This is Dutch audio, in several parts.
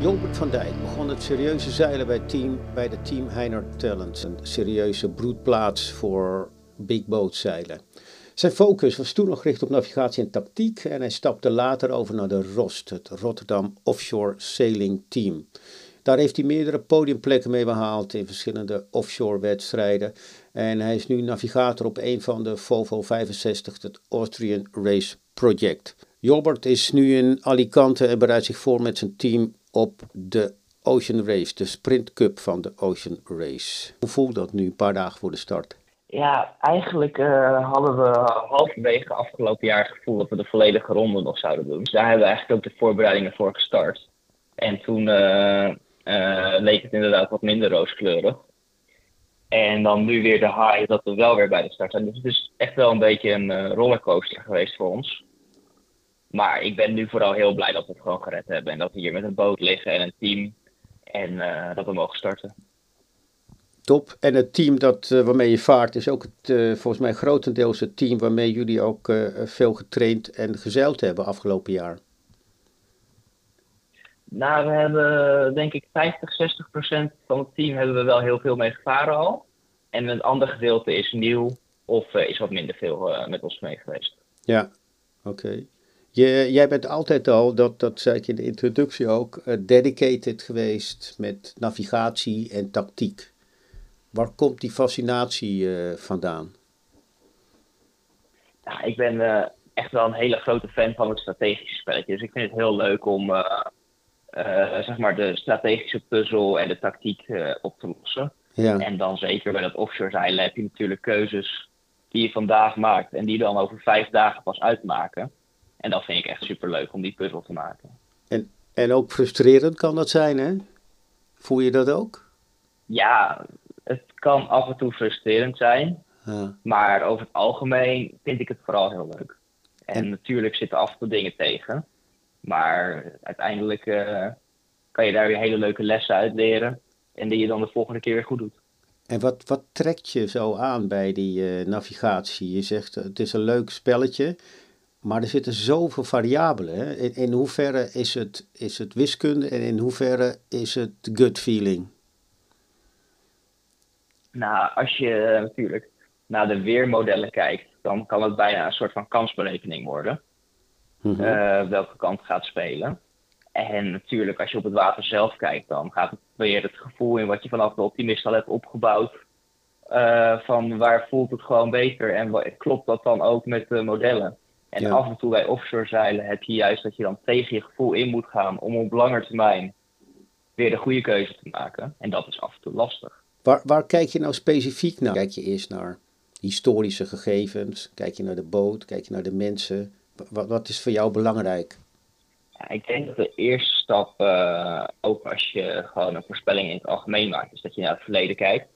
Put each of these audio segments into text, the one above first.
Jolbert van Dijk begon het serieuze zeilen bij, team, bij de Team Heiner Talent. Een serieuze broedplaats voor big boat zeilen. Zijn focus was toen nog gericht op navigatie en tactiek en hij stapte later over naar de ROST, het Rotterdam Offshore Sailing Team. Daar heeft hij meerdere podiumplekken mee behaald in verschillende offshore wedstrijden. En hij is nu navigator op een van de Volvo 65, het Austrian Race Project. Jolbert is nu in Alicante en bereidt zich voor met zijn team op de Ocean Race, de Sprint Cup van de Ocean Race. Hoe voelt dat nu, een paar dagen voor de start? Ja, eigenlijk uh, hadden we halverwege afgelopen jaar het gevoel dat we de volledige ronde nog zouden doen. Dus daar hebben we eigenlijk ook de voorbereidingen voor gestart. En toen uh, leek het inderdaad wat minder rooskleurig. En dan nu weer de high dat we wel weer bij de start zijn. Dus het is echt wel een beetje een rollercoaster geweest voor ons. Maar ik ben nu vooral heel blij dat we het gewoon gered hebben. En dat we hier met een boot liggen en een team. En uh, dat we mogen starten. Top. En het team dat, waarmee je vaart is ook het, volgens mij grotendeels het team waarmee jullie ook veel getraind en gezeild hebben afgelopen jaar. Nou, we hebben denk ik 50, 60 procent van het team hebben we wel heel veel mee gevaren al. En een ander gedeelte is nieuw of is wat minder veel met ons mee geweest. Ja, oké. Okay. Je, jij bent altijd al, dat, dat zei ik in de introductie ook, uh, dedicated geweest met navigatie en tactiek. Waar komt die fascinatie vandaan? Ja, ik ben echt wel een hele grote fan van het strategische spelletje. Dus ik vind het heel leuk om zeg maar de strategische puzzel en de tactiek op te lossen. Ja. En dan zeker bij dat offshore zeilen heb je natuurlijk keuzes die je vandaag maakt en die dan over vijf dagen pas uitmaken. En dat vind ik echt super leuk om die puzzel te maken. En, en ook frustrerend kan dat zijn, hè? Voel je dat ook? Ja, het kan af en toe frustrerend zijn. Ja. Maar over het algemeen vind ik het vooral heel leuk. En, en... natuurlijk zitten af en toe dingen tegen. Maar uiteindelijk uh, kan je daar weer hele leuke lessen uit leren. En die je dan de volgende keer weer goed doet. En wat, wat trekt je zo aan bij die uh, navigatie? Je zegt het is een leuk spelletje. Maar er zitten zoveel variabelen. Hè? In, in hoeverre is het, is het wiskunde en in hoeverre is het gut feeling? Nou, als je natuurlijk naar de weermodellen kijkt, dan kan het bijna een soort van kansberekening worden. Mm-hmm. Uh, welke kant gaat spelen. En natuurlijk, als je op het water zelf kijkt, dan gaat het weer het gevoel in wat je vanaf de optimist al hebt opgebouwd. Uh, van waar voelt het gewoon beter en klopt dat dan ook met de modellen? En ja. af en toe bij offshore zeilen heb je juist dat je dan tegen je gevoel in moet gaan om op lange termijn weer de goede keuze te maken. En dat is af en toe lastig. Waar, waar kijk je nou specifiek naar? Kijk je eerst naar historische gegevens? Kijk je naar de boot? Kijk je naar de mensen? Wat, wat is voor jou belangrijk? Ja, ik denk dat de eerste stap, uh, ook als je gewoon een voorspelling in het algemeen maakt, is dat je naar het verleden kijkt.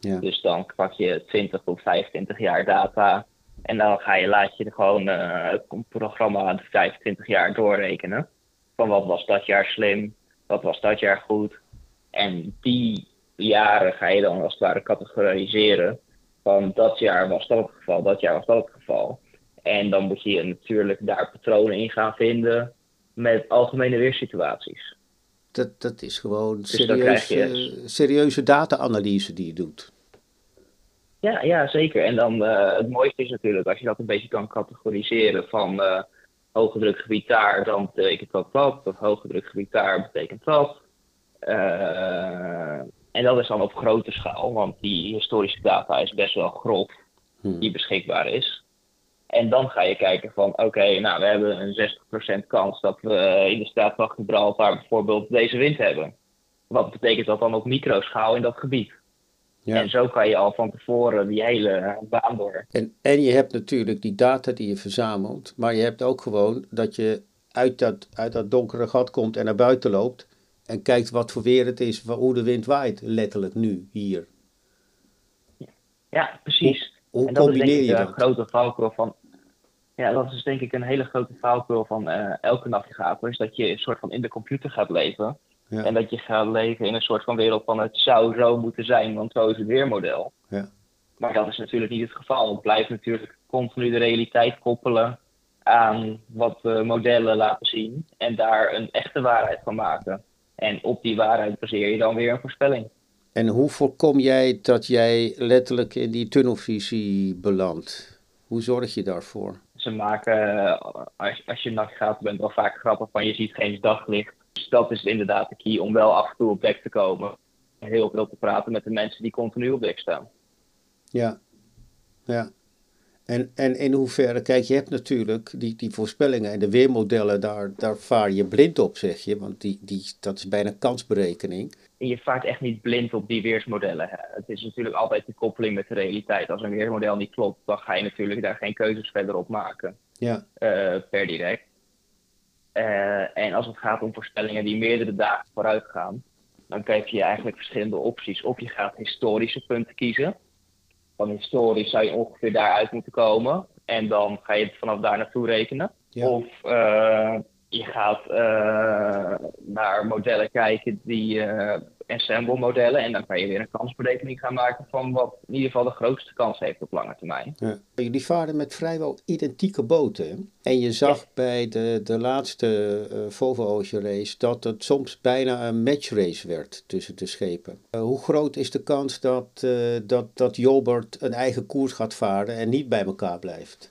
Ja. Dus dan pak je 20 tot 25 jaar data en dan ga je, laat je gewoon uh, het programma de 25 jaar doorrekenen. Van wat was dat jaar slim, wat was dat jaar goed. En die jaren ga je dan als het ware categoriseren. Van dat jaar was dat het geval, dat jaar was dat het geval. En dan moet je natuurlijk daar patronen in gaan vinden met algemene weersituaties. Dat, dat is gewoon dus serieuze, serieuze data-analyse die je doet. Ja, ja, zeker. En dan uh, het mooiste is natuurlijk als je dat een beetje kan categoriseren van uh, hoge drukgebied daar, dan betekent dat dat. Of hoge drukgebied daar betekent dat. Uh, en dat is dan op grote schaal, want die historische data is best wel grof hmm. die beschikbaar is. En dan ga je kijken van, oké, okay, nou, we hebben een 60% kans dat we in de staat van Gibraltar bijvoorbeeld deze wind hebben. Wat betekent dat dan op microschaal in dat gebied? Ja. En zo kan je al van tevoren die hele baan door. En, en je hebt natuurlijk die data die je verzamelt, maar je hebt ook gewoon dat je uit dat, uit dat donkere gat komt en naar buiten loopt en kijkt wat voor weer het is, hoe de wind waait, letterlijk nu, hier. Ja, precies. Hoe, en dat combineer is denk ik een grote valkuil van. Ja, dat is denk ik een hele grote valkuil van uh, elke navigator, is dat je een soort van in de computer gaat leven Ja. En dat je gaat leven in een soort van wereld van het zou zo moeten zijn, want zo is het weermodel. Ja. Maar dat is natuurlijk niet het geval. Het blijft natuurlijk continu de realiteit koppelen aan wat de modellen laten zien en daar een echte waarheid van maken. En op die waarheid baseer je dan weer een voorspelling. En hoe voorkom jij dat jij letterlijk in die tunnelvisie belandt? Hoe zorg je daarvoor? Ze maken, eh, als, als je navigator bent, wel vaak grappig van je ziet geen daglicht. Dus dat is inderdaad de key om wel af en toe op dek te komen. Heel veel te praten met de mensen die continu op dek staan. Ja, ja. En, en in hoeverre, kijk, je hebt natuurlijk die, die voorspellingen en de weermodellen, daar, daar vaar je blind op, zeg je, want die, die, dat is bijna kansberekening. En je vaart echt niet blind op die weersmodellen. Hè. Het is natuurlijk altijd de koppeling met de realiteit. Als een weermodel niet klopt, dan ga je natuurlijk daar geen keuzes verder op maken, Ja, eh, per direct. Eh, en als het gaat om voorspellingen die meerdere dagen vooruit gaan, dan krijg je eigenlijk verschillende opties. Of je gaat historische punten kiezen. Van historisch zou je ongeveer daaruit moeten komen. En dan ga je het vanaf daar naartoe rekenen. Ja. Of eh, je gaat eh, naar modellen kijken die eh, ensemble modellen. En dan kan je weer een kansberekening gaan maken van wat in ieder geval de grootste kans heeft op lange termijn. ja. Jullie varen met vrijwel identieke boten. En je zag bij de, de laatste eh, Volvo Ocean Race dat het soms bijna een matchrace werd tussen de schepen. Eh, hoe groot is de kans dat, eh, dat, dat Jolbert een eigen koers gaat varen en niet bij elkaar blijft?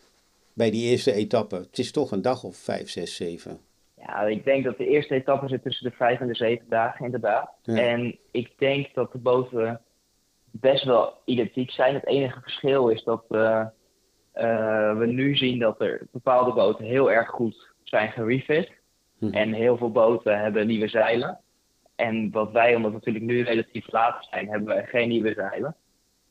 Bij die eerste etappe. Het is toch een dag of vijf, zes, zeven. Ja, ik denk dat de eerste etappe zit tussen de vijf en de zeven dagen, inderdaad. Ja. En ik denk dat de boten best wel identiek zijn. Het enige verschil is dat eh, eh, we nu zien dat er bepaalde boten heel erg goed zijn gerefit. Mhm. En heel veel boten hebben nieuwe zeilen. En wat wij, omdat we natuurlijk nu relatief laat zijn, hebben wij geen nieuwe zeilen.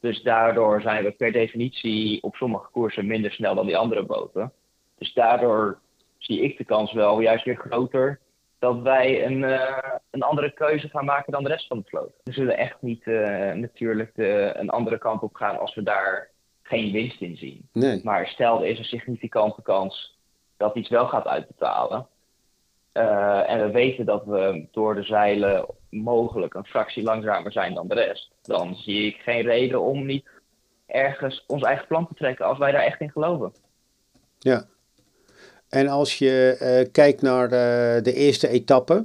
Dus daardoor zijn we per definitie op sommige koersen minder snel dan die andere boten. Dus daardoor zie ik de kans wel juist weer groter dat wij een, eh, een andere keuze gaan maken dan de rest van de vloot. We zullen echt niet eh, natuurlijk de, een andere kant op gaan als we daar geen winst in zien. Nee. Maar stel er is een significante kans dat iets wel gaat uitbetalen. eh, en we weten dat we door de zeilen mogelijk een fractie langzamer zijn dan de rest. Dan zie ik geen reden om niet ergens ons eigen plan te trekken als wij daar echt in geloven. Ja. En als je eh, kijkt naar eh, de eerste etappe,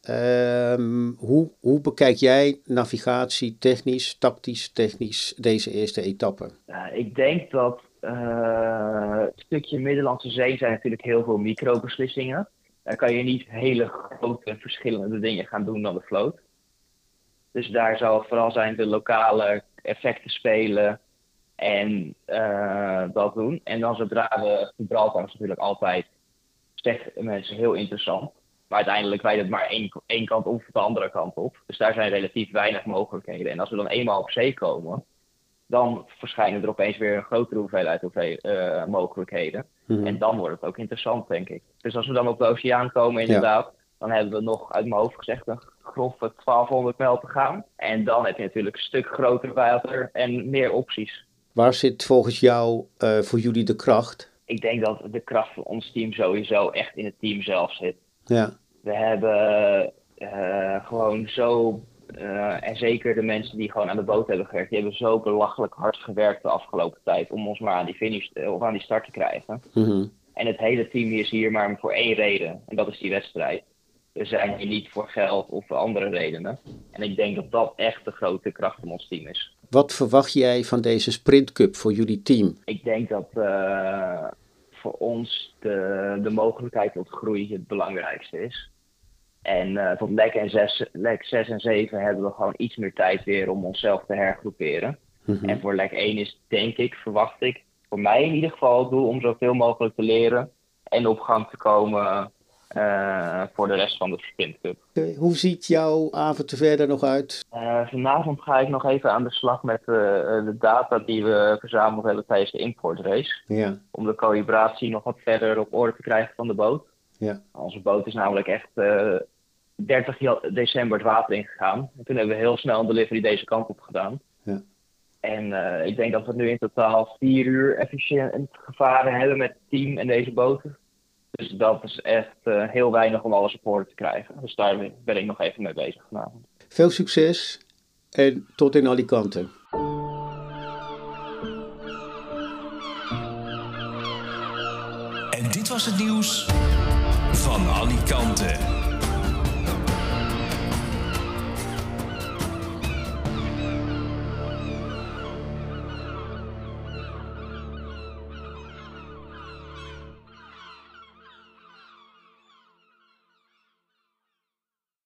ehm, hoe, hoe bekijk jij navigatie technisch, tactisch, technisch deze eerste etappe? Ik denk dat eh, het stukje Middellandse Zee zijn natuurlijk heel veel microbeslissingen. Daar kan je niet hele grote verschillende dingen gaan doen dan de vloot. Dus daar zal vooral zijn de lokale effecten spelen en eh, dat doen. En dan zodra we Gibraltar is natuurlijk altijd, zeggen mensen, heel interessant. Maar uiteindelijk wijdt het maar één, één kant op of de andere kant op. Dus daar zijn relatief weinig mogelijkheden. En als we dan eenmaal op zee komen, dan verschijnen er opeens weer een grotere hoeveelheid hoeveel, eh, mogelijkheden. Mhm. En dan wordt het ook interessant, denk ik. Dus als we dan op de oceaan komen, inderdaad, dan hebben we nog uit mijn hoofd gezegd een grove 1200 mijl te gaan. En dan heb je natuurlijk een stuk groter water en meer opties. Waar zit volgens jou eh, voor jullie de kracht? Ik denk dat de kracht van ons team sowieso echt in het team zelf zit. Ja, We hebben eh, gewoon zo, eh, en zeker de mensen die gewoon aan de boot hebben gewerkt, die hebben zo belachelijk hard gewerkt de afgelopen tijd om ons maar aan die finish of aan die start te krijgen. Mhm. En het hele team is hier maar voor één reden. En dat is die wedstrijd. We zijn hier niet voor geld of voor andere redenen. En ik denk dat dat echt de grote kracht van ons team is. Wat verwacht jij van deze sprintcup voor jullie team? Ik denk dat eh, voor ons de, de mogelijkheid tot groei het belangrijkste is. En eh, tot lek, en zes, lek 6 en 7 hebben we gewoon iets meer tijd weer om onszelf te hergroeperen. Mhm. En voor lek 1 is denk ik, verwacht ik, voor mij in ieder geval het doel om zoveel mogelijk te leren en op gang te komen eh, voor de rest van de Sprint Cup. Oké, Hoe ziet jouw avond er verder nog uit? Eh, vanavond ga ik nog even aan de slag met eh, eh, de data die we verzameld hebben tijdens de importrace. Ja, Om de calibratie nog wat verder op orde te krijgen van de boot. ja, Onze boot is namelijk echt eh 30 ja- december het water ingegaan. En toen hebben we heel snel een delivery deze kant op gedaan. Ja. En eh, ik denk dat we nu in totaal vier uur efficiënt gevaren hebben met het team en deze boten. Dus dat is echt heel weinig om alle support te krijgen. Dus daar ben ik nog even mee bezig vanavond. Veel succes en tot in Alicante. En dit was het nieuws van Alicante.